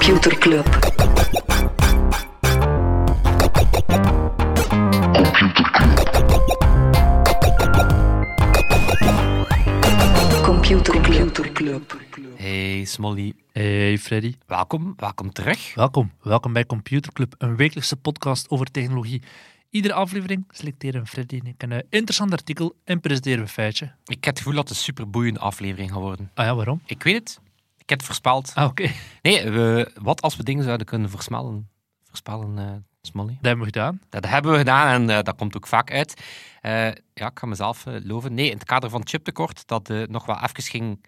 Computer Club. Computer Club. Hey Smolly, Hey Freddy, welkom, welkom terug. welkom. Welkom bij Computer Club, een wekelijkse podcast over technologie. Iedere aflevering selecteren Freddy en ik een eh, interessant artikel en presenteren we een feitje. Ik heb het gevoel dat het een superboeiende aflevering gaat worden. Ah ja, waarom? Ik weet het, heb het voorspeld. Ah, oké. Nee, we, wat als we dingen zouden kunnen voorspellen eh, Smolly? Dat hebben we gedaan. Dat hebben we gedaan en eh, dat komt ook vaak uit. Eh, ja, ik ga mezelf loven. Nee, in het kader van het chiptekort, dat nog wel even ging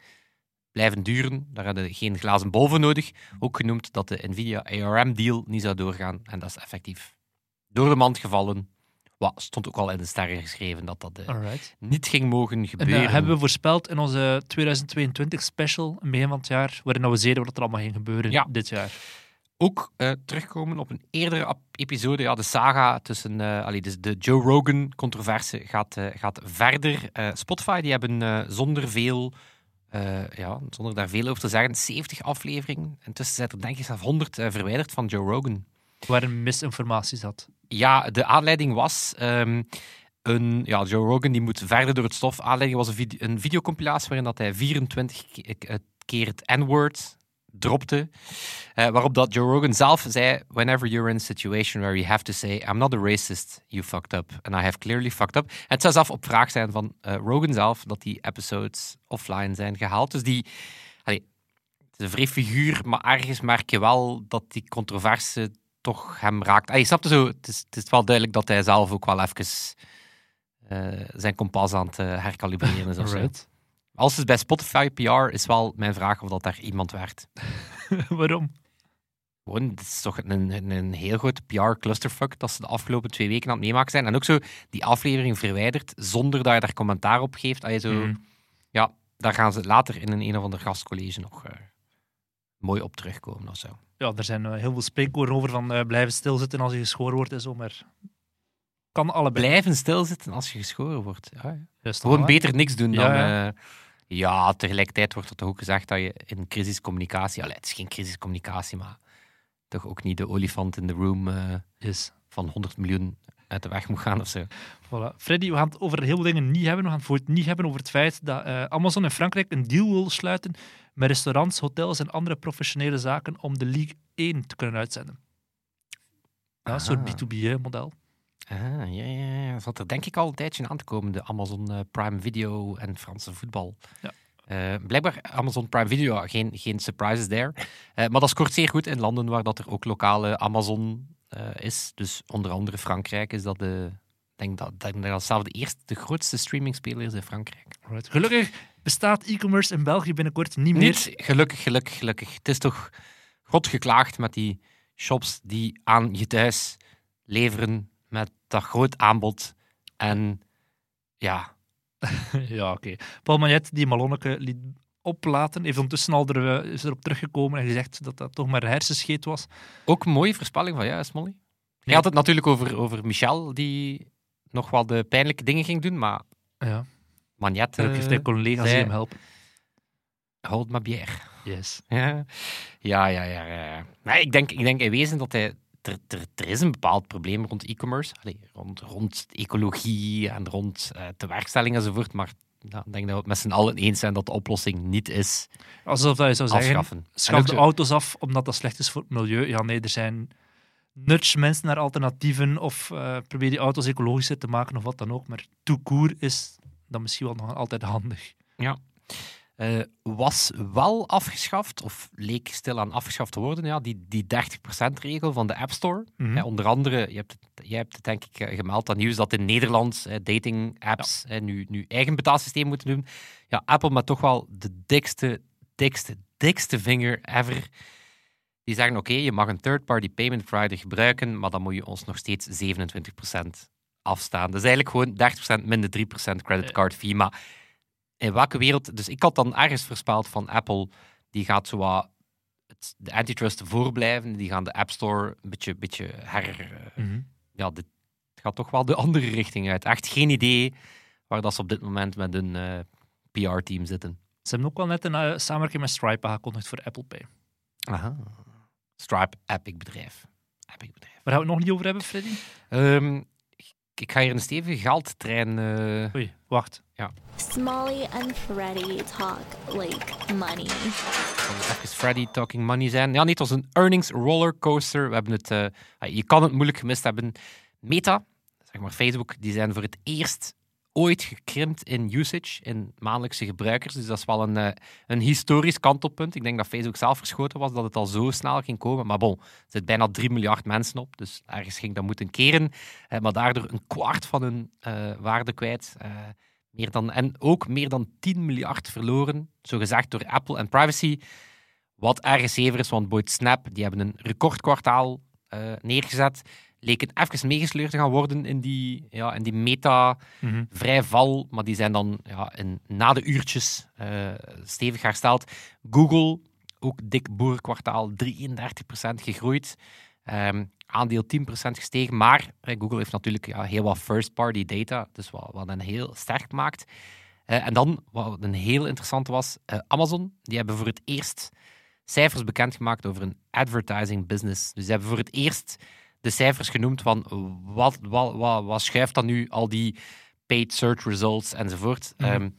blijven duren. Daar hadden we geen glazen bol voor nodig. Ook genoemd dat de Nvidia ARM-deal niet zou doorgaan. En dat is effectief door de mand gevallen. Wat stond ook al in de sterren geschreven dat dat eh, niet ging mogen En gebeuren. dat hebben we voorspeld in onze 2022 special, begin van het jaar, waarin we zeiden wat er allemaal ging gebeuren Ja. dit jaar. ook eh, terugkomen op een eerdere episode. Ja, de saga tussen eh allee, dus de Joe Rogan-controverse gaat, eh, gaat verder. Eh, Spotify die hebben eh, zonder veel, eh, ja, zonder daar veel over te zeggen, 70 afleveringen. Intussen zijn er denk ik zelfs 100 eh, verwijderd van Joe Rogan. Waar een misinformatie zat. Ja, de aanleiding was. ehm, een, ja, Joe Rogan die moet verder door het stof. Aanleiding was een, een videocompilatie waarin dat hij 24 ke- eh, keer het N-word dropte. Eh, waarop dat Joe Rogan zelf zei: Whenever you're in a situation where you have to say, I'm not a racist, you fucked up. And I have clearly fucked up. En het zou zelf op vraag zijn van eh, Rogan zelf dat die episodes offline zijn gehaald. Dus die. allee, het is een vrij figuur, maar ergens merk je wel dat die controverse toch hem raakt. Ah, je snapt het zo, het is, het is wel duidelijk dat hij zelf ook wel even eh, zijn kompas aan het eh, herkalibreren is. of zo. Alright. Als het bij Spotify PR is wel mijn vraag of dat daar iemand werd. waarom? Gewoon, het is toch een, een, een heel groot PR-clusterfuck dat ze de afgelopen twee weken aan het meemaken zijn. En ook zo die aflevering verwijderd zonder dat je daar commentaar op geeft. Ah, je zo, Mhm. Ja, daar gaan ze later in een een of ander gastcollege nog eh, mooi op terugkomen of zo. Ja, er zijn eh, heel veel spreekwoorden over van eh, blijven stilzitten als je geschoren wordt en zo, maar kan allebei. Blijven stilzitten als je geschoren wordt. Ja, ja. Gewoon beter niks doen dan... ja. eh, ja, tegelijkertijd wordt er toch ook gezegd dat je in crisiscommunicatie... Allee, het is geen crisiscommunicatie, maar toch ook niet de olifant in de room Yes. van 100 miljoen uit de weg moet gaan of zo. Voilà. Freddy, we gaan het over heel veel dingen niet hebben. We gaan het voor het niet hebben over het feit dat eh, Amazon in Frankrijk een deal wil sluiten met restaurants, hotels en andere professionele zaken om de League 1 te kunnen uitzenden. Ja, een soort Aha. B2B-model. Ah, ja, ja, ja. Dat zat er denk ik al een tijdje aan te komen, de Amazon eh, Prime Video en Franse voetbal. Ja. Eh, blijkbaar Amazon Prime Video, geen, geen surprises there. Eh, maar dat scoort zeer goed in landen waar dat er ook lokale Amazon is. Dus onder andere Frankrijk is dat de... Ik denk dat, denk dat zelf de eerste, de grootste streamingspeler is in Frankrijk. Alright. Gelukkig bestaat e-commerce in België binnenkort niet meer. Niet, gelukkig, gelukkig, gelukkig. Het is toch god geklaagd met die shops die aan je thuis leveren met dat groot aanbod. En ja, ja, oké. Paul Magnet, die Malonneke liet oplaten, heeft ondertussen al er, eh, is erop teruggekomen en gezegd dat dat toch maar hersenscheet was. ook een mooie voorspelling van jou, Smolly. Je Ja. had het natuurlijk over, over Michel, die nog wel de pijnlijke dingen ging doen, maar Ja. Magnet, Gelukkig heeft hij eh, collega's die zij- hem helpen. hold maar bier. Yes. Ja, ja, ja. ja, ja. Maar ik denk, ik denk in wezen dat hij... Er, er, er is een bepaald probleem rond e-commerce. Rond, rond ecologie en rond eh tewerkstelling enzovoort. Maar ja, ik denk dat we het met z'n allen eens zijn dat de oplossing niet is Alsof dat je zou zeggen, afschaffen. En schaf de auto's af omdat dat slecht is voor het milieu. Ja, nee, er zijn nudge mensen naar alternatieven of eh, probeer die auto's ecologischer te maken of wat dan ook. Maar tout court is dat misschien wel nog altijd handig. Eh, was wel afgeschaft, of leek stilaan afgeschaft te worden, ja, die, die 30%-regel van de App Store. Mhm. Eh, onder andere, je hebt het, jij hebt het denk ik eh, gemeld, dat nieuws dat in Nederland eh, dating-apps eh, nu, nu eigen betaalsysteem moeten doen. Ja, Apple met toch wel de dikste, dikste, dikste vinger ever. Die zeggen, oké, je mag een third-party payment provider gebruiken, maar dan moet je ons nog steeds 27% afstaan. Dus eigenlijk gewoon 30% minder 3% creditcard fee. Maar in welke wereld... Dus ik had dan ergens voorspeld van Apple, die gaat zo wat het, de antitrust voorblijven. Die gaan de App Store een beetje, beetje her... eh, Mhm. ja, dit gaat toch wel de andere richting uit. Echt geen idee waar dat ze op dit moment met hun eh, PR-team zitten. Ze hebben ook wel net een eh, samenwerking met Stripe aangekondigd voor Apple Pay. Aha. Stripe, epic bedrijf. Epic bedrijf. Waar gaan we het nog niet over hebben, Freddy? Ehm, ik, ga hier een stevige geldtrein... eh, Oei, wacht. Smalley and Freddy talk like money. even Freddy Talking Money zijn. Ja, het was een earnings rollercoaster. We hebben het, eh, ah, je kan het moeilijk gemist hebben. Meta, zeg maar Facebook, die zijn voor het eerst ooit gekrimpt in usage, in maandelijkse gebruikers. Dus dat is wel een, eh, een historisch kantelpunt. Ik denk dat Facebook zelf verschoten was dat het al zo snel ging komen. Maar bon, er zitten bijna 3 miljard mensen op, dus ergens ging dat moeten keren. Eh, maar daardoor een kwart van hun eh, waarde kwijt. Meer dan, en ook meer dan 10 miljard verloren, zogezegd door Apple en privacy. Wat ergens zever is, want Boyd Snap die hebben een recordkwartaal eh, neergezet. Leken even meegesleurd te gaan worden in die, ja, in die meta Mhm. vrij val, maar die zijn dan ja, in, na de uurtjes eh, stevig hersteld. Google, ook dik boerenkwartaal, 33% gegroeid. Ehm, aandeel 10% gestegen, maar eh, Google heeft natuurlijk ja, heel wat first-party data, dus wat, wat hen heel sterk maakt. Eh, en dan, wat een heel interessante was, Amazon, die hebben voor het eerst cijfers bekendgemaakt over een advertising business. Dus ze hebben voor het eerst de cijfers genoemd van wat, wat, wat, wat schuift dan nu al die paid search results enzovoort. Mhm. Ehm,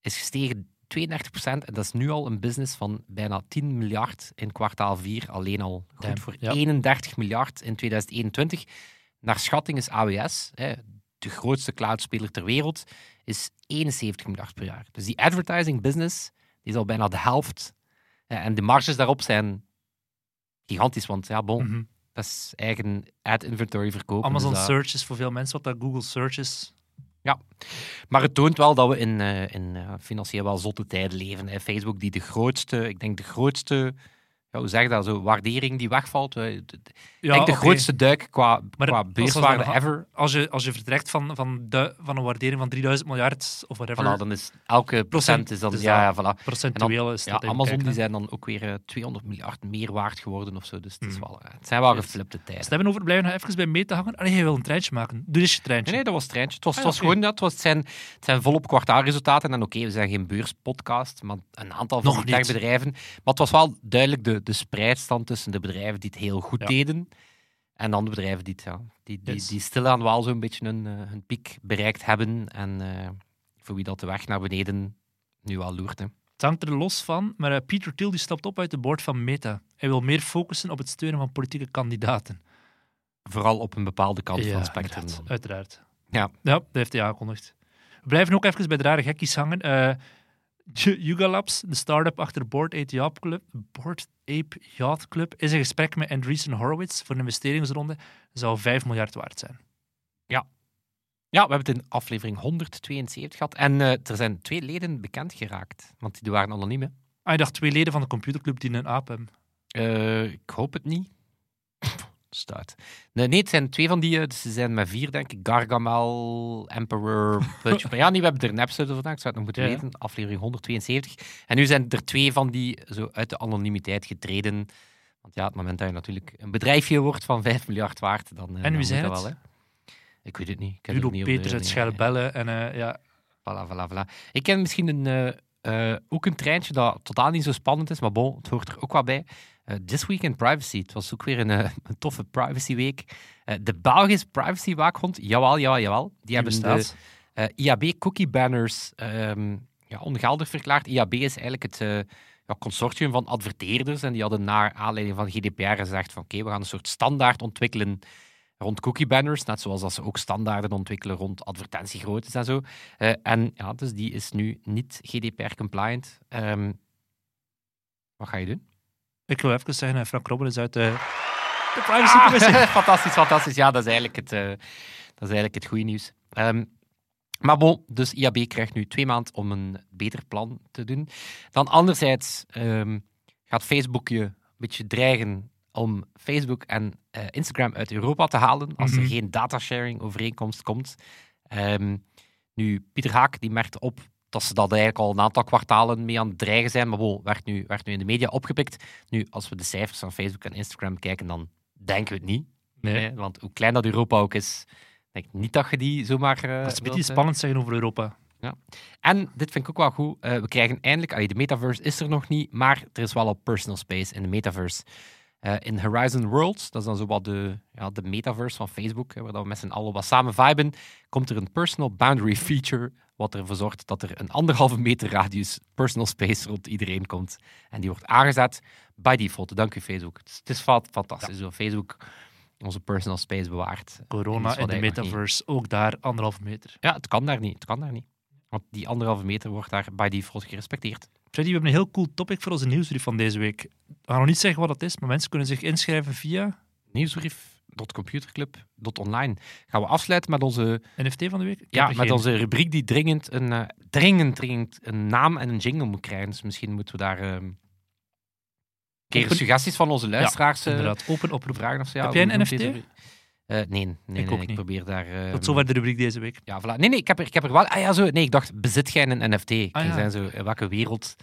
is gestegen 32% en dat is nu al een business van bijna 10 miljard in kwartaal 4 alleen al. Goed Damn, voor ja. 31 miljard in 2021. Naar schatting is AWS, hè, de grootste cloudspeler ter wereld, is 71 miljard per jaar. Dus die advertising business die is al bijna de helft. En de marges daarop zijn gigantisch, want ja, bon, Mhm. Dat is eigen ad inventory verkopen. Amazon dus dat- Search is voor veel mensen wat dat Google Search is. Maar het toont wel dat we in, eh, in eh, financieel wel zotte tijden leven. Hè. Facebook die de grootste, ik denk de grootste, ja, hoe zeg je dat, zo, waardering die wegvalt. Eh, Ja, ik denk de grootste duik qua, Maar qua beurswaarde ever. Als je, als je vertrekt van, van, de, van een waardering van 3000 miljard of whatever, Voilà, dan is elke procent is dan, dus ja, ja, voilà. procentueel is Ja, dat even Amazon kijken, die zijn dan ook weer eh, 200 miljard meer waard geworden of zo. Dus het, is Hmm. wel, eh, het zijn wel Yes. geflipte tijden. Dus we hebben over blijven nog even bij Meta hangen. Allee, jij wil een treintje maken. Doe eens je treintje. Nee, nee, dat was het treintje. Het was, Ah, het was ja, gewoon dat. Het, was, het, zijn, het zijn volop kwartaalresultaten. En oké, we zijn geen beurspodcast, maar een aantal van die niet. techbedrijven. Maar het was wel duidelijk de, de spreidstand tussen de bedrijven die het heel goed Ja. deden en dan de bedrijven die, het, ja, die, die, Yes. die stilaan wel zo'n beetje hun, eh, hun piek bereikt hebben. En eh, voor wie dat de weg naar beneden nu al loert. Hè. Het hangt er los van, maar eh, Peter Thiel die stapt op uit de board van Meta. Hij wil meer focussen op het steunen van politieke kandidaten. Vooral op een bepaalde kant van het spectrum. uiteraard, uiteraard. Ja. Ja, dat heeft hij aangekondigd. We blijven ook even bij de rare gekkies hangen. Yuga Labs, de start-up achter Board Ape Yacht Club, Bored Ape Yacht Club, is in gesprek met Andreessen Horowitz voor een investeringsronde. Zou 5 miljard waard zijn. Ja, we hebben het in aflevering 172 gehad. En eh, er zijn twee leden bekend geraakt, want die waren anoniem. hè. Ah, je dacht twee leden van de computerclub die een aap hebben. Eh, ik hoop het niet. Staat. Nee, nee, het zijn twee van die. eh, Dus ze zijn met vier, denk ik. Gargamel, Emperor. Maar ja, nee, we hebben er een episode gedaan. Ik zou het nog moeten Ja, weten. Aflevering 172. En nu zijn er twee van die zo uit de anonimiteit getreden. Want ja, op het moment dat je natuurlijk een bedrijfje wordt van 5 miljard waard, dan. eh, En wie zijn het? Wel, hè. Ik weet het niet. Ik er niet Peters uit nee, Schellebellen. En eh, ja, Voilà, voilà, voilà. Ik ken misschien een, ook een treintje dat totaal niet zo spannend is, maar bon, het hoort er ook wel bij. Eh, This Week in Privacy. Het was ook weer een, eh, een toffe privacyweek. Eh, de Belgische privacy-waakhond, jawel, jawel, jawel. Die, die hebben de eh, IAB cookie banners ehm, ja, ongeldig verklaard. IAB is eigenlijk het ja, consortium van adverteerders en die hadden naar aanleiding van GDPR gezegd van oké, we gaan een soort standaard ontwikkelen rond cookie banners, net zoals dat ze ook standaarden ontwikkelen rond advertentiegroottes en zo. En ja, dus die is nu niet GDPR-compliant. Ehm, wat ga je doen? Ik wil even zeggen, eh, Frank Robben is uit de, de privacycommissie. fantastisch, fantastisch. Ja, dat is eigenlijk het, eh, dat is eigenlijk het goede nieuws. Ehm, maar bon, dus IAB krijgt nu twee maanden om een beter plan te doen. Dan anderzijds ehm, gaat Facebook je een beetje dreigen om Facebook en eh, Instagram uit Europa te halen als er Mhm. geen datasharing overeenkomst komt. Ehm, nu, Pieter Haak die merkte op dat ze dat eigenlijk al een aantal kwartalen mee aan het dreigen zijn, maar bon, werd nu, werd nu in de media opgepikt. Nu, als we de cijfers van Facebook en Instagram kijken, dan denken we het niet. Nee. Want hoe klein dat Europa ook is, denk ik niet dat je die zomaar... eh, Dat is een beetje eh, spannend zeggen over Europa. En dit vind ik ook wel goed. eh, we krijgen eindelijk... allee, de metaverse is er nog niet, maar er is wel al personal space in de metaverse. Eh, in Horizon Worlds, dat is dan zo wat de, ja, de metaverse van Facebook, hè, waar we met z'n allen wat samen viben, komt er een personal boundary feature, wat ervoor zorgt dat er een anderhalve meter radius personal space rond iedereen komt. En die wordt aangezet by default. Dank u Facebook. Het is, het is fa- fantastisch hoe Facebook onze personal space bewaart. Corona wat de metaverse, ook daar anderhalve meter. Ja, het kan daar niet. Het kan daar niet. Want die anderhalve meter wordt daar by default gerespecteerd. Freddy, we hebben een heel cool topic voor onze nieuwsbrief van deze week. We gaan nog niet zeggen wat dat is, maar mensen kunnen zich inschrijven via Nieuwsbrief.computerclub.online. Gaan we afsluiten met onze, NFT van de week. Ik ja, met geen. onze rubriek die dringend een, eh, dringend, dringend een naam en een jingle moet krijgen. Dus misschien moeten we daar ehm, een keer suggesties van onze luisteraars eh, Inderdaad, open oproep. vragen. Of zo. Ja, Heb jij een NFT? Eh, nee, nee, ik probeer daar... ehm, Tot zover de rubriek deze week. Ja, voilà. Nee, nee, ik heb, er, ik heb er wel... Ah ja, zo. Nee, ik dacht, bezit jij een NFT? Ik Ah, ja. zei zo, in welke wereld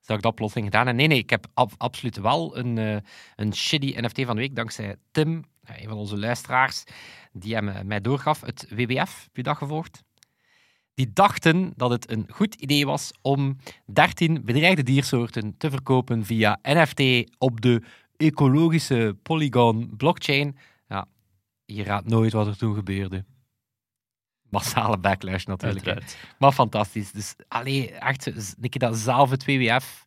zou ik dat plotseling gedaan hebben? Nee, nee, ik heb ab- absoluut wel een, eh, een shitty NFT van de week, dankzij Tim, eh, een van onze luisteraars, die hem mij doorgaf, het WWF. Heb je dat gevolgd? Die dachten dat het een goed idee was om 13 bedreigde diersoorten te verkopen via NFT op de ecologische Polygon blockchain. Je raadt nooit wat er toen gebeurde. Massale backlash natuurlijk. Uiteraard. Maar fantastisch. Dus allee, echt, keer dat zelf het WWF.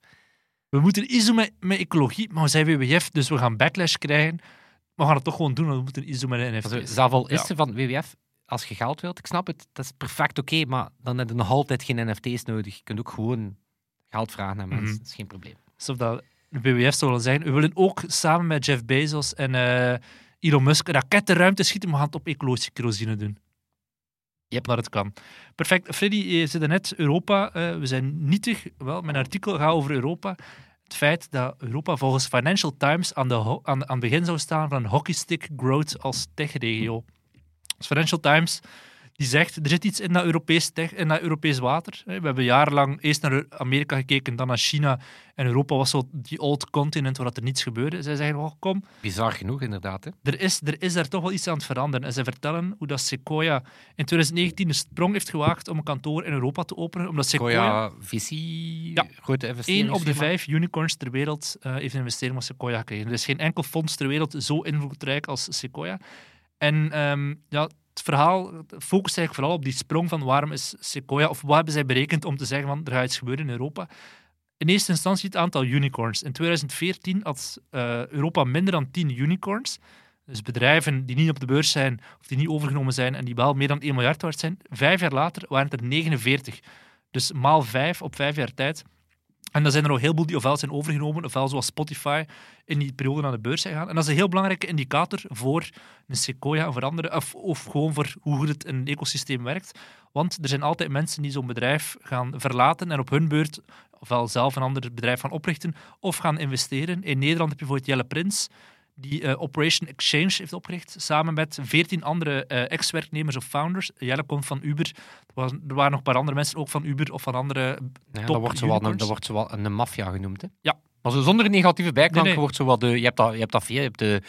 We moeten ISO met, met ecologie, maar we zijn WWF, dus we gaan backlash krijgen. Maar we gaan het toch gewoon doen, want we moeten ISO met een Also, NFT. zelf al is Ja. er van WWF, als je geld wilt, ik snap het, dat is perfect oké, maar dan heb je nog altijd geen NFT's nodig. Je kunt ook gewoon geld vragen aan mensen, Mhm. dat is geen probleem. Alsof dat de WWF zou willen zeggen. We willen ook samen met Jeff Bezos en eh, Elon Musk een raket de ruimte schieten, maar we gaan het op ecologische kerosine doen. Yep. Dat het kan. Perfect. Freddy, je zei net Europa. eh, we zijn nietig. Wel, mijn artikel gaat over Europa. Het feit dat Europa volgens Financial Times aan, de aan, aan het begin zou staan van een hockeystick growth als techregio. Dus Financial Times die zegt, er zit iets in dat Europees, in dat Europees water. We hebben jarenlang eerst naar Amerika gekeken, dan naar China. En Europa was zo die old continent waar dat er niets gebeurde. Zij zeggen, oh, kom, Bizar genoeg, inderdaad. Hè? er is, er is daar toch wel iets aan het veranderen. En zij vertellen hoe dat Sequoia in 2019 de sprong heeft gewaagd om een kantoor in Europa te openen. Omdat Sequoia, visie, Ja. grote investering. één op de vijf unicorns ter wereld eh, heeft een investering van Sequoia gekregen. Er is geen enkel fonds ter wereld zo invloedrijk als Sequoia. En ehm, ja, het verhaal focust eigenlijk vooral op die sprong van waarom is Sequoia, of wat hebben zij berekend om te zeggen van er gaat iets gebeuren in Europa. In eerste instantie het aantal unicorns. In 2014 had eh, Europa minder dan 10 unicorns. Dus bedrijven die niet op de beurs zijn, of die niet overgenomen zijn en die wel meer dan 1 miljard waard zijn. Vijf jaar later waren het er 49. Dus maal vijf op vijf jaar tijd. En dan zijn er nog heel veel die ofwel zijn overgenomen, ofwel zoals Spotify in die periode naar de beurs zijn gegaan. En dat is een heel belangrijke indicator voor een Sequoia en voor anderen, of, of gewoon voor hoe goed het in een ecosysteem werkt. Want er zijn altijd mensen die zo'n bedrijf gaan verlaten en op hun beurt ofwel zelf een ander bedrijf gaan oprichten of gaan investeren. In Nederland heb je bijvoorbeeld Jelle Prins, die eh, Operation Exchange heeft opgericht, samen met veertien andere eh, ex-werknemers of founders. Jelle komt van Uber. Er, was- er waren nog een paar andere mensen ook van Uber of van andere Ja, top dat wordt zo wel een, unicorns. dat wordt zo wel een maffia genoemd. Hè? Ja. Maar zo zonder negatieve bijklank Nee, nee. wordt de... Je hebt dat, je hebt dat veel. Je hebt de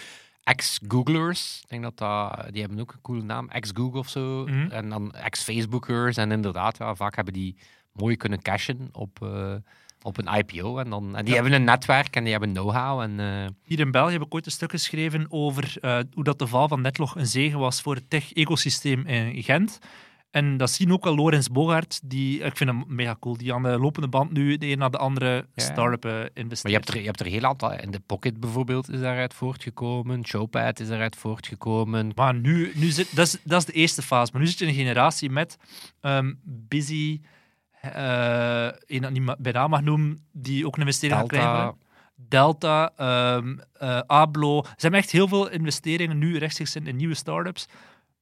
ex-Googlers. Ik denk dat dat... Die hebben ook een coole naam. Ex-Google of zo. Mhm. En dan ex-Facebookers. En inderdaad, ja, vaak hebben die mooi kunnen cashen op, eh, op een IPO. En, dan, en die Ja. hebben een netwerk en die hebben know-how. En, eh, Hier in België heb ik ooit een stuk geschreven over eh, hoe dat de val van Netlog een zegen was voor het tech-ecosysteem in Gent. En dat zien ook wel Lorenz Bogaert, die, ik vind hem mega cool, die aan de lopende band nu de een na de andere start-up investeert. maar je hebt, er, je hebt er heel aantal. In de Pocket bijvoorbeeld is daaruit voortgekomen. Showpad is daaruit voortgekomen. Maar nu, nu zit, dat, is, dat is de eerste fase. Maar nu zit je in een generatie met ehm, Busy, eh een dat niet ma- bij naam mag noemen, die ook een investering Delta. krijgen. Delta, ehm, eh, Ablo. Ze hebben echt heel veel investeringen nu rechtstreeks in, in nieuwe start-ups.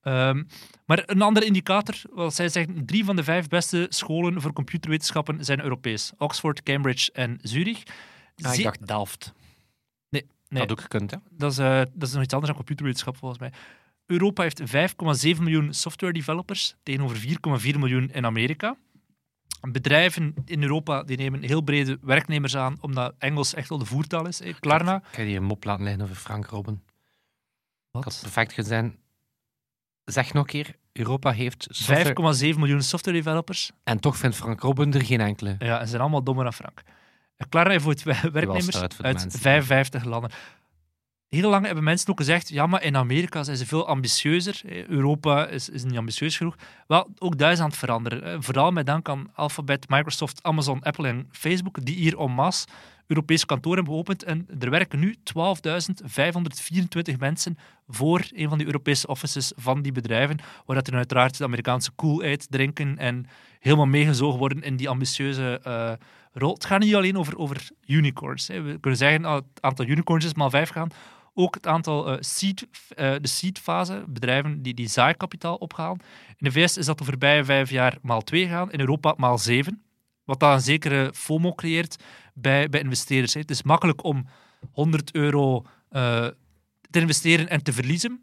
Ehm, maar een andere indicator, wat zij zeggen, drie van de vijf beste scholen voor computerwetenschappen zijn Europees. Oxford, Cambridge en Zurich. Ah, ik dacht Delft. Nee, nee. Dat ook gekund, hè? Dat is, eh, dat is nog iets anders dan computerwetenschap volgens mij. Europa heeft 5,7 miljoen software developers tegenover 4,4 miljoen in Amerika. Bedrijven in Europa die nemen heel brede werknemers aan, omdat Engels echt wel de voertaal is. Eh, Klarna. Ik ga je een mop laten liggen over Frank Robben. Wat? perfect gezien. Zeg nog een keer, Europa heeft software... 5,7 miljoen software developers. En toch vindt Frank Robben er geen enkele. Ja, en ze zijn allemaal dommer dan Frank. Klarna heeft voor werknemers uit mensen. 55 landen. Heel lang hebben mensen ook gezegd, ja, maar in Amerika zijn ze veel ambitieuzer. Eh, Europa is, is niet ambitieus genoeg. Wel, ook dat is aan het veranderen. Eh, Vooral met dank aan Alphabet, Microsoft, Amazon, Apple en Facebook, die hier en masse Europese kantoren hebben geopend. En er werken nu 12.524 mensen voor een van die Europese offices van die bedrijven, waar dat er uiteraard de Amerikaanse Kool-Aid drinken en helemaal meegezogen worden in die ambitieuze eh, rol. Het gaat niet alleen over, over unicorns. Hè. We kunnen zeggen, ah, het aantal unicorns is maar vijf gaan. Ook het aantal eh, seed, eh, de seedfase, bedrijven die, die zaaikapitaal opgaan. In de VS is dat de voorbije vijf jaar maal twee gegaan, in Europa maal zeven. Wat dan een zekere FOMO creëert bij, bij investeerders. hè. Het is makkelijk om 100 euro eh, te investeren en te verliezen.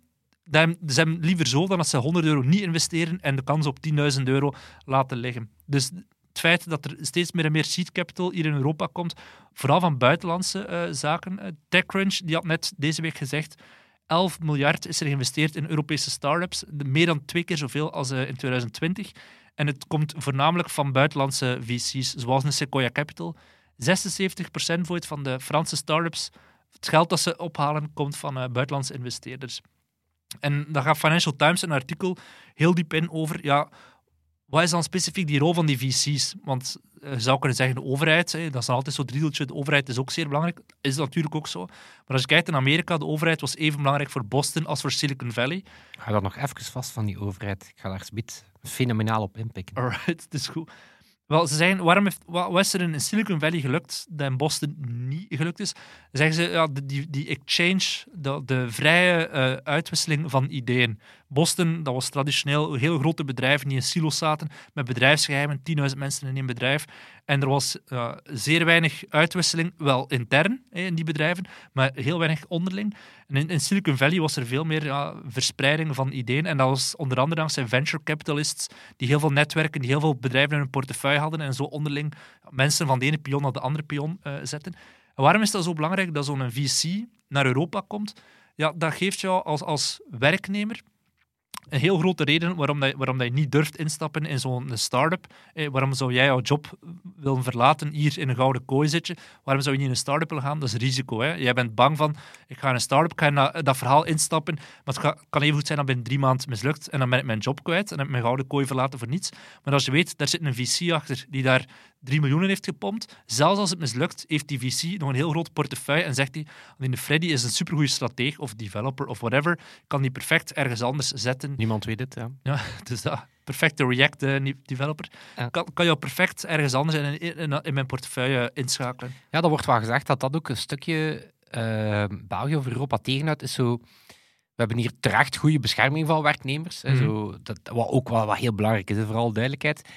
Ze liever zo dan dat ze 100 euro niet investeren en de kans op 10.000 euro laten liggen. Dus het feit dat er steeds meer en meer seed capital hier in Europa komt, vooral van buitenlandse eh, zaken. Eh, TechCrunch die had net deze week gezegd 11 miljard is er geïnvesteerd in Europese start-ups. De- Meer dan twee keer zoveel als eh, in 2020. En het komt voornamelijk van buitenlandse VC's, zoals een Sequoia Capital. 76% voor het van de Franse start-ups, het geld dat ze ophalen, komt van buitenlandse investeerders. En daar gaat Financial Times een artikel heel diep in over, ja, wat is dan specifiek die rol van die VC's? Want eh, je zou kunnen zeggen, de overheid, hè, dat is altijd zo'n driedeltje, de overheid is ook zeer belangrijk. Is natuurlijk ook zo. Maar als je kijkt in Amerika, de overheid was even belangrijk voor Boston als voor Silicon Valley. Ga dat nog even vast van die overheid. Ik ga daar fenomenaal op inpikken. Alright, het is goed. Wel, ze zeggen, waarom heeft, wat, is er in Silicon Valley gelukt dat in Boston niet gelukt is? Zeggen ze, ja, die, die exchange, de, de vrije eh, uitwisseling van ideeën. Boston, dat was traditioneel heel grote bedrijven die in silo's zaten, met bedrijfsgeheimen, 10.000 mensen in één bedrijf. En er was eh, zeer weinig uitwisseling, wel intern in die bedrijven, maar heel weinig onderling. En in, Silicon Valley was er veel meer verspreiding van ideeën. En dat was onder andere dankzij venture capitalists, die heel veel netwerken, die heel veel bedrijven in hun portefeuille hadden en zo onderling mensen van de ene pion naar de andere pion eh, zetten. En waarom is dat zo belangrijk dat zo'n VC naar Europa komt? Ja, dat geeft jou als, als werknemer een heel grote reden waarom, dat, waarom dat je niet durft instappen in zo'n start-up. Eh, waarom zou jij jouw job willen verlaten, hier in een gouden kooi zitten? Waarom zou je niet in een start-up willen gaan? Dat is risico. Hè? Jij bent bang van, ik ga in een start-up, ga in dat, verhaal instappen, maar het kan even goed zijn dat binnen drie maanden mislukt en dan ben ik mijn job kwijt en heb ik mijn gouden kooi verlaten voor niets. Maar als je weet, daar zit een VC achter die daar 3 miljoen heeft gepompt. Zelfs als het mislukt, heeft die VC nog een heel groot portefeuille en zegt hij, alleen Freddy is een supergoeie strateeg of developer of whatever, kan die perfect ergens anders zetten. Niemand weet het, ja. Ja, dus dat perfecte React eh. Ja. Kan, kan jou perfect ergens anders in, in, mijn portefeuille inschakelen. Ja, dat wordt wel gezegd dat dat ook een stukje eh, België of Europa tegenuit is. Zo, we hebben hier terecht goede bescherming van werknemers. hè, Mhm. zo, dat, wat ook wel wat heel belangrijk is, vooral duidelijkheid.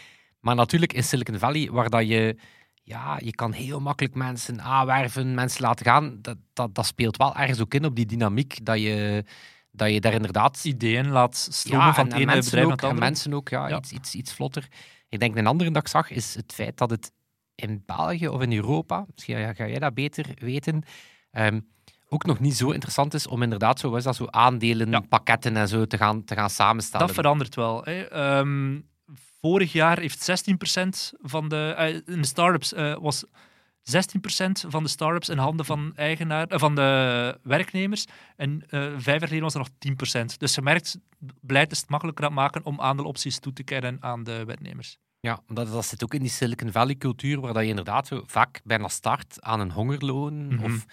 Maar natuurlijk in Silicon Valley, waar dat je, ja, je kan heel makkelijk mensen aanwerven, mensen laten gaan, dat, dat, dat speelt wel ergens ook in op die dynamiek dat je, dat je daar inderdaad Ideeën laat stromen ja, van en, het ene bedrijf naar en andere. mensen ook ja, Ja. Iets, iets, iets vlotter. Ik denk een andere dat ik zag is het feit dat het in België of in Europa, misschien ja, ga jij dat beter weten, ehm, ook nog niet zo interessant is om inderdaad zo, wat is dat, zo aandelen, Ja. pakketten en zo te gaan, te gaan samenstellen. Dat verandert wel. Hè. Ehm, vorig jaar heeft 16% van de, eh, in de startups eh, was 16% van de startups in handen van, eigenaar, eh, van de werknemers. En vijf jaar geleden was er nog 10%. Dus je merkt, beleid is het makkelijker aan het maken om aandeelopties toe te kennen aan de werknemers. Ja, dat, dat zit ook in die Silicon Valley cultuur, waar dat je inderdaad vaak bijna start aan een hongerloon. Mhm. Of,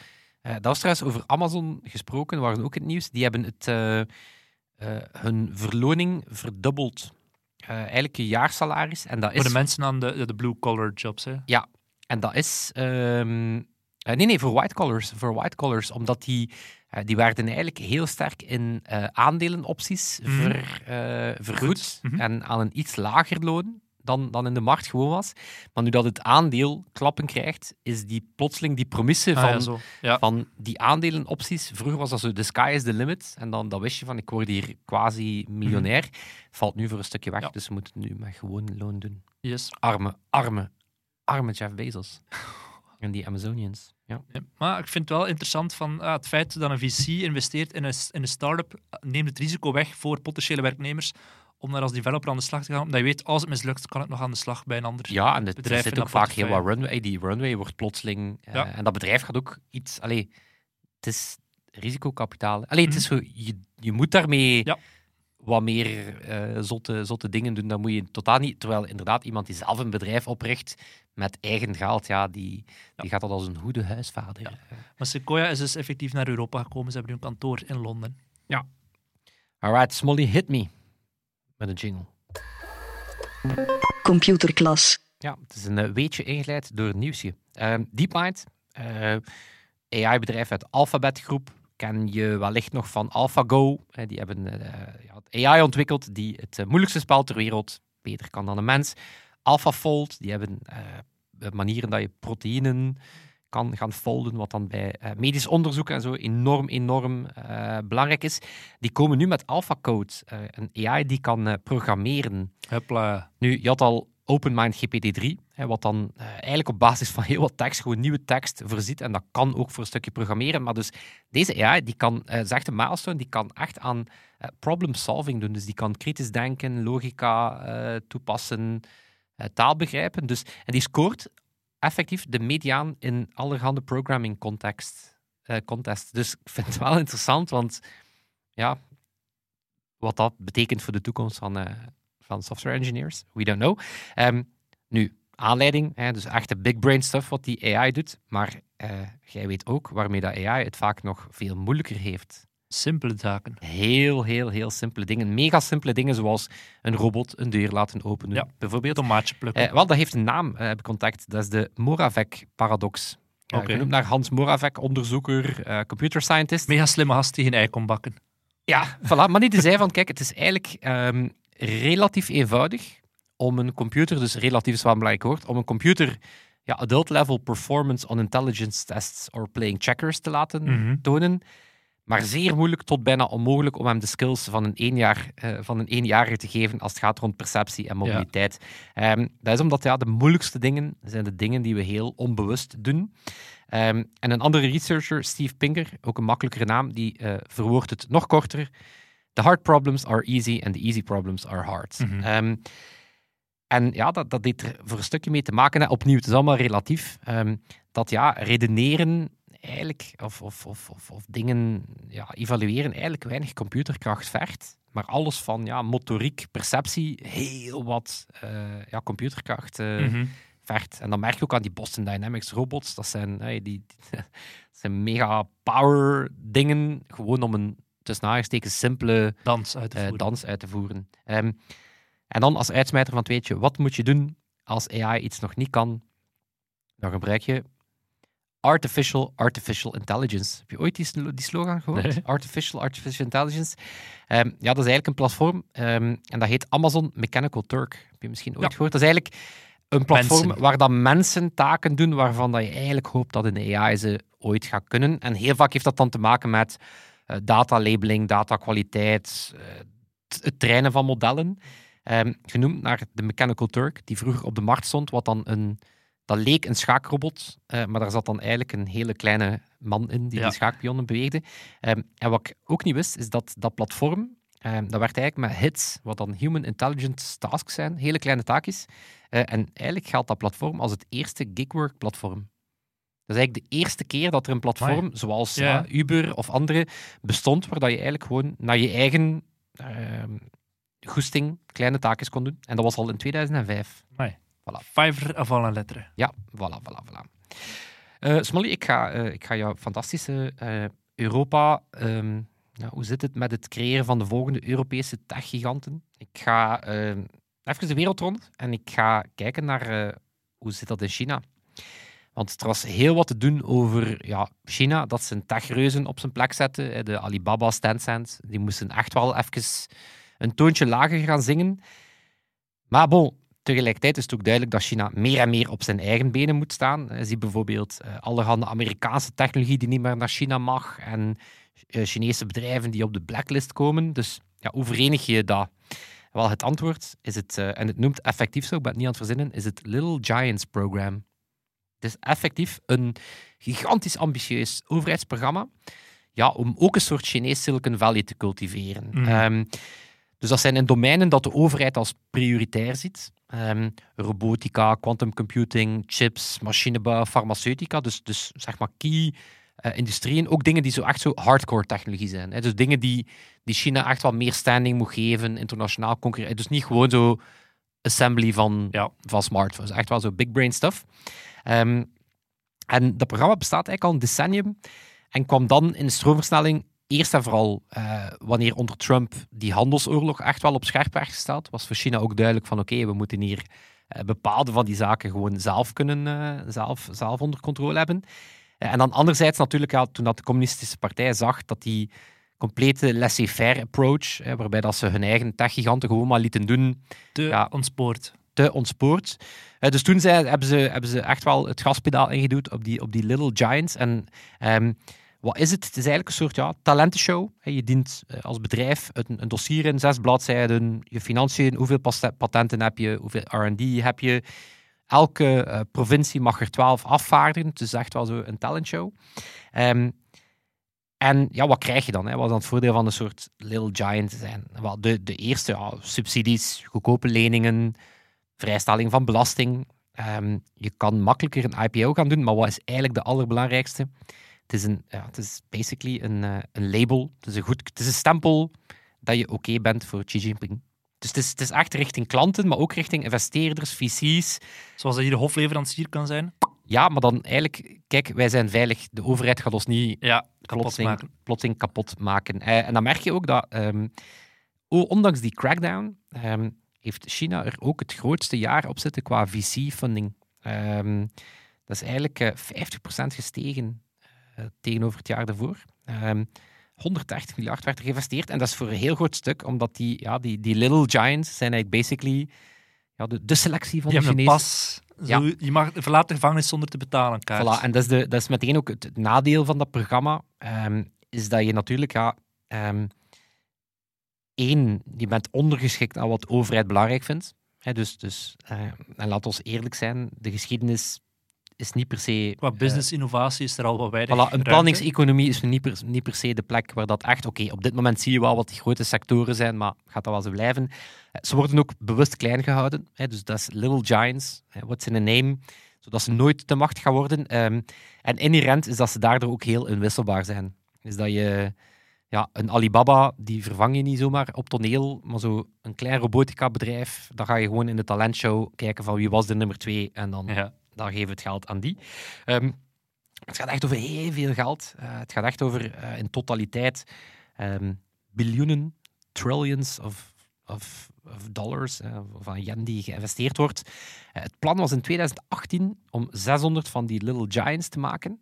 dat was trouwens over Amazon gesproken, waren ook het nieuws. Die hebben het, hun verloning verdubbeld. Eh, eigenlijk een jaarsalaris. En dat Voor is de mensen aan de, de blue-collar jobs. Hè. En dat is. ehm, eh, nee, nee, voor white collars. Voor white collars, omdat die, eh, die werden eigenlijk heel sterk in aandelenopties Mhm. ver, vergoed. Mhm. En aan een iets lager loon dan, dan in de markt gewoon was. Maar nu dat het aandeel klappen krijgt, is die plotseling die promisse Ah, van, ja, zo. Ja. van die aandelenopties. Vroeger was dat zo, the sky is the limit. En dan, dan wist je van, ik word hier quasi miljonair. Valt nu voor een stukje weg, Ja. dus we moeten het nu met gewoon loon doen. Yes. Arme, arme, arme Jeff Bezos. En die Amazonians. Ja. Ja, maar ik vind het wel interessant van ah, het feit dat een VC investeert in een, in een start-up, neemt het risico weg voor potentiële werknemers om daar als developer aan de slag te gaan. Omdat je weet, als het mislukt, kan het nog aan de slag bij een ander. Ja, en het, er bedrijf zit in ook vaak heel wat runway. Die runway wordt plotseling... eh, Ja. En dat bedrijf gaat ook iets... Allee, het is, risicokapitaal. Alleen het is zo, je, je moet daarmee Mhm. Ja. wat meer eh, zotte, zotte dingen doen. Dan moet je totaal niet. Terwijl inderdaad iemand die zelf een bedrijf opricht met eigen geld, ja, die, die gaat dat als een goede huisvader. Ja. Maar Sequoia is dus effectief naar Europa gekomen. Ze hebben nu een kantoor in Londen. Alright, Smolly, hit me. Met een jingle. Computerklas. Ja, het is een eh, weetje ingeleid door het nieuwsje. Ehm, DeepMind, eh, AI-bedrijf uit Alphabet Groep, ken je wellicht nog van AlphaGo. Eh, die hebben AI ontwikkeld die het moeilijkste spel ter wereld beter kan dan een mens. AlphaFold, die hebben manieren dat je proteïnen kan gaan folden, wat dan bij eh, medisch onderzoek en zo enorm, enorm eh, belangrijk is. Die komen nu met AlphaCode, eh, een AI die kan programmeren. Hupla. Nu, je had al OpenMind GPT-3, hè, wat dan eigenlijk op basis van heel wat tekst gewoon nieuwe tekst voorziet. En dat kan ook voor een stukje programmeren. Maar dus deze AI, die kan, zegt de milestone, die kan echt aan problem solving doen. Dus die kan kritisch denken, logica toepassen, taal begrijpen. Dus, en die scoort effectief de mediaan in allerhande programming context, eh, contest. Dus ik vind het wel interessant, want ja, wat dat betekent voor de toekomst van, eh, van software engineers, we don't know. Ehm, nu, aanleiding, hè, dus echte big brain stuff wat die AI doet, maar eh, jij weet ook waarmee dat AI het vaak nog veel moeilijker heeft. Simpele zaken. Heel, heel, heel simpele dingen. Mega simpele dingen, zoals een robot een deur laten openen, Ja. bijvoorbeeld. Tomaatje plukken. Eh, wel, dat heeft een naam, eh, heb ik contact. Dat is de Moravec-paradox. Uh, Oké. Genoemd naar Hans Moravec, onderzoeker, eh, computer scientist. Mega slimme gast die geen ei kon bakken. Ja, voilà. Maar niet te zei van, kijk, het is eigenlijk ehm, relatief eenvoudig om een computer, dus relatief is wel een belangrijk woord, om een computer ja, adult level performance on intelligence tests or playing checkers te laten Mhm. tonen. Maar zeer moeilijk tot bijna onmogelijk om hem de skills van een, eenjaar, eh, van een eenjarige te geven als het gaat rond perceptie en mobiliteit. Ehm, dat is omdat ja, de moeilijkste dingen zijn de dingen die we heel onbewust doen. Ehm, en een andere researcher, Steve Pinker, ook een makkelijkere naam, die eh, verwoordt het nog korter. The hard problems are easy and the easy problems are hard. Mhm. Ehm, en ja, dat, dat heeft er voor een stukje mee te maken. Hè. Opnieuw, het is allemaal relatief. Dat ja, redeneren eigenlijk, of, of, of, of, of dingen ja, evalueren, eigenlijk weinig computerkracht vergt. Maar alles van ja, motoriek, perceptie, heel wat eh, ja, computerkracht eh, Mhm. vergt. En dan merk je ook aan die Boston Dynamics robots. Dat zijn, hey, die, zijn mega power dingen, gewoon om een tussen aangestekens simpele Dans uit te eh, voeren. dans uit te voeren. Ehm, en dan als uitsmijter van het weetje, wat moet je doen als AI iets nog niet kan? Dan gebruik je Artificial Artificial Intelligence. Heb je ooit die, die slogan gehoord? Nee. Artificial Artificial Intelligence. Ehm, ja, dat is eigenlijk een platform ehm, en dat heet Amazon Mechanical Turk. Heb je misschien ooit Ja. gehoord? Dat is eigenlijk een platform Mensen. waar dat mensen taken doen waarvan dat je eigenlijk hoopt dat een AI ze ooit gaat kunnen. En heel vaak heeft dat dan te maken met eh, datalabeling, datakwaliteit, eh, t- het trainen van modellen. Ehm, genoemd naar de Mechanical Turk, die vroeger op de markt stond, wat dan een... Dat leek een schaakrobot, eh, maar daar zat dan eigenlijk een hele kleine man in die Ja. die schaakpionnen beweegde. Ehm, en wat ik ook niet wist, is dat dat platform, ehm, dat werkt eigenlijk met HITS, wat dan Human Intelligence Tasks zijn, hele kleine taakjes. Eh, en eigenlijk geldt dat platform als het eerste gigwork-platform. Dat is eigenlijk de eerste keer dat er een platform, zoals Ja. ja, Uber of andere, bestond, waar dat je eigenlijk gewoon naar je eigen ehm, goesting kleine taakjes kon doen. En dat was al in 2005. Amai. Voilà. Fiverr avant la lettre. Ja, voilà, voilà, voilà. Eh Smolly, ik ga, eh, ik ga jouw fantastische eh, Europa... ehm, ja, hoe zit het met het creëren van de volgende Europese tech-giganten? Ik ga eh, even de wereld rond en ik ga kijken naar hoe zit dat in China. Want er was heel wat te doen over ja, China, dat ze een techreuzen op zijn plek zetten. De Alibaba, Tencent, die moesten echt wel even een toontje lager gaan zingen. Maar bon, tegelijkertijd is het ook duidelijk dat China meer en meer op zijn eigen benen moet staan. Eh, Zie bijvoorbeeld eh, allerhande Amerikaanse technologie die niet meer naar China mag en eh, Chinese bedrijven die op de blacklist komen. Dus ja, hoe verenig je dat? Wel, het antwoord is het, en het noemt effectief zo, ik ben het niet aan het verzinnen, is het Little Giants Program. Het is effectief een gigantisch ambitieus overheidsprogramma ja, om ook een soort Chinees Silicon Valley te cultiveren. Mhm. Ehm, dus dat zijn in domeinen dat de overheid als prioritair ziet. Ehm, robotica, quantum computing, chips, machinebouw, farmaceutica. Dus, dus zeg maar key eh, industrieën, ook dingen die zo echt zo hardcore technologie zijn. Hè. Dus dingen die, die China echt wel meer standing moet geven, internationaal concurreren. Dus niet gewoon zo assembly van, Ja. van smartphones. Echt wel zo big brain stuff. Ehm, en dat programma bestaat eigenlijk al een decennium en kwam dan in de stroomversnelling eerst en vooral eh, wanneer onder Trump die handelsoorlog echt wel op scherp werd gesteld, was voor China ook duidelijk van oké, we moeten hier eh, bepaalde van die zaken gewoon zelf kunnen, eh, zelf, zelf onder controle hebben. En dan anderzijds natuurlijk, ja, toen dat de communistische partij zag dat die complete laissez-faire approach, waarbij dat ze hun eigen techgiganten gewoon maar lieten doen, Te Ja. ontspoord. te ontspoord. Dus toen hebben, ze, hebben ze echt wel het gaspedaal ingeduwd op die, op die Little Giants. En ehm, wat is het? Het is eigenlijk een soort ja, talentenshow. Je dient eh, als bedrijf een, een dossier in, zes bladzijden, je financiën, hoeveel patenten heb je, hoeveel R&D heb je. Elke eh, provincie mag er twaalf afvaardigen. Het is echt wel zo een talentshow. Ehm en ja, wat krijg je dan? Hè? Wat is dan het voordeel van een soort Little Giant zijn? Wel, de, de eerste, ja, subsidies, goedkope leningen, vrijstelling van belasting. Ehm, je kan makkelijker een IPO gaan doen, maar wat is eigenlijk de allerbelangrijkste? Het is, een, ja, het is basically een, eh, een label. Het is een, goed, het is een stempel dat je oké bent voor Xi Jinping. Dus het is, het is echt richting klanten, maar ook richting investeerders, VC's. Zoals dat hier de hofleverancier kan zijn. Ja, maar dan eigenlijk, kijk, wij zijn veilig. De overheid gaat ons niet Ja, kapot plotseling, maken. plotseling kapot maken. Eh, en dan merk je ook dat, o- ondanks die crackdown, ehm, heeft China er ook het grootste jaar op zitten qua VC-funding. Ehm, dat is eigenlijk eh 50% gestegen eh, tegenover het jaar daarvoor. Ehm 130 miljard werd er geïnvesteerd. En dat is voor een heel groot stuk, omdat die, ja, die, die little giants zijn eigenlijk basically ja, de, de selectie van de een Chinezen. pas. Zo, Je mag verlaat de gevangenis zonder te betalen. Kaart. Voilà, en dat is, de, dat is meteen ook het nadeel van dat programma. ehm, is dat je natuurlijk, ja, ehm, één, je bent ondergeschikt aan wat de overheid belangrijk vindt. Dus, dus, eh, en laat ons eerlijk zijn, de geschiedenis is niet per se... Qua eh, business-innovatie is er al wat weinig Voilà, een planningseconomie is niet per, niet per se de plek waar dat echt... Oké, op dit moment zie je wel wat die grote sectoren zijn, maar gaat dat wel zo blijven? Eh, Ze worden ook bewust klein gehouden. Hè, dus dat is Little Giants, hè, what's in a name, zodat ze nooit te machtig gaan worden. Ehm, en inherent is dat ze daardoor ook heel inwisselbaar zijn. Is dat je... Ja, een Alibaba, die vervang je niet zomaar op toneel, maar zo een klein robotica-bedrijf, dan ga je gewoon in de talentshow kijken van wie was de nummer twee en dan Ja. Dan geven we het geld aan die. Ehm, het gaat echt over heel veel geld. Eh, het gaat echt over eh, in totaliteit ehm, biljoenen, trillions of, of, of dollars, eh, van yen die geïnvesteerd wordt. Eh, het plan was in 2018 om 600 van die Little Giants te maken.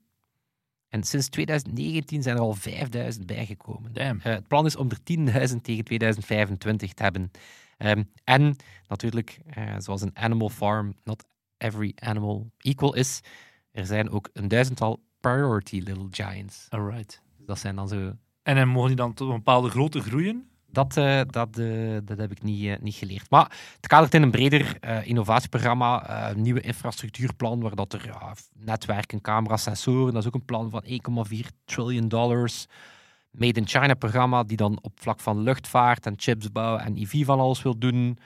En sinds 2019 zijn er al 5000 bijgekomen. Eh, het plan is om er 10.000 tegen 2025 te hebben. Ehm, en natuurlijk, eh, zoals een animal farm, not every animal equal is, er zijn ook een duizendtal priority little giants. Alright. Dat zijn dan zo... En dan mogen die dan tot een bepaalde grootte groeien. Dat, eh, dat, eh, dat heb ik niet, eh, niet geleerd. Maar het kadert in een breder innovatieprogramma, een nieuwe infrastructuurplan, waar dat er netwerken, camera's, sensoren, dat is ook een plan van 1,4 trillion dollars. Made in China programma, die dan op vlak van luchtvaart en chipsbouw en EV van alles wil doen.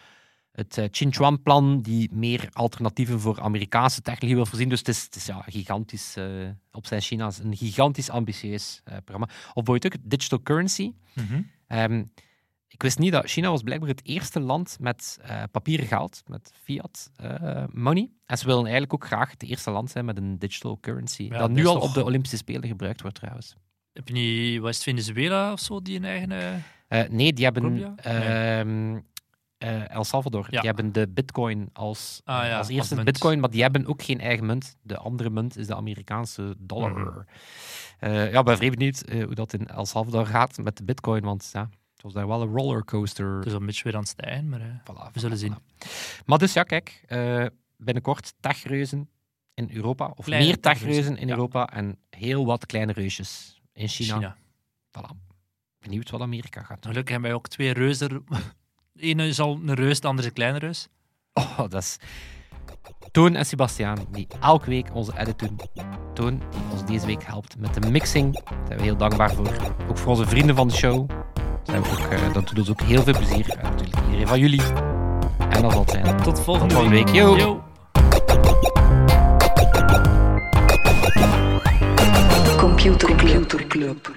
Het uh, Qinchuan-plan, die meer alternatieven voor Amerikaanse technologie wil voorzien. Dus het is, het is ja, gigantisch, eh, op zijn China's, een gigantisch ambitieus eh, programma. Of bijvoorbeeld ook digital currency. Ehm, ik wist niet dat China was blijkbaar het eerste land met eh, papieren geld, met fiat eh, money. En ze willen eigenlijk ook graag het eerste land zijn met een digital currency. Ja, dat nu al toch- op de Olympische Spelen gebruikt wordt trouwens. Heb je niet, wat is het, Venezuela of zo, die een eigen... eh, Eh, nee, die hebben Colombia? Eh, El Salvador. Ja. Die hebben de bitcoin als, Ah, eh, ja, als eerste bitcoin, maar die hebben ook geen eigen munt. De andere munt is de Amerikaanse dollar. Eh, ja, ben vrij benieuwd hoe dat in El Salvador gaat met de bitcoin, want ja, het was daar wel een rollercoaster. Het is al een beetje weer aan het stijgen, maar... Voilà, We zullen voilà, zien. voilà. Maar dus ja, kijk, binnenkort techreuzen in Europa, of Kleine meer techreuzen techreuzen, in ja. Europa en heel wat kleine reusjes in China. China. Voilà. Benieuwd wat Amerika gaat doen. Gelukkig hebben wij ook twee reuzen. De ene is al een reus, de andere is een kleine reus. Oh, dat is... Toon en Sebastiaan, die elke week onze edit doen. Toon, die ons deze week helpt met de mixing. Daar zijn we heel dankbaar voor. Ook voor onze vrienden van de show. Zijn we ook, eh, dat doet ons ook heel veel plezier. En natuurlijk iedereen van jullie. En dat zal het zijn. Tot volgende, Tot volgende week. Yo. Yo. Computer Computer Club.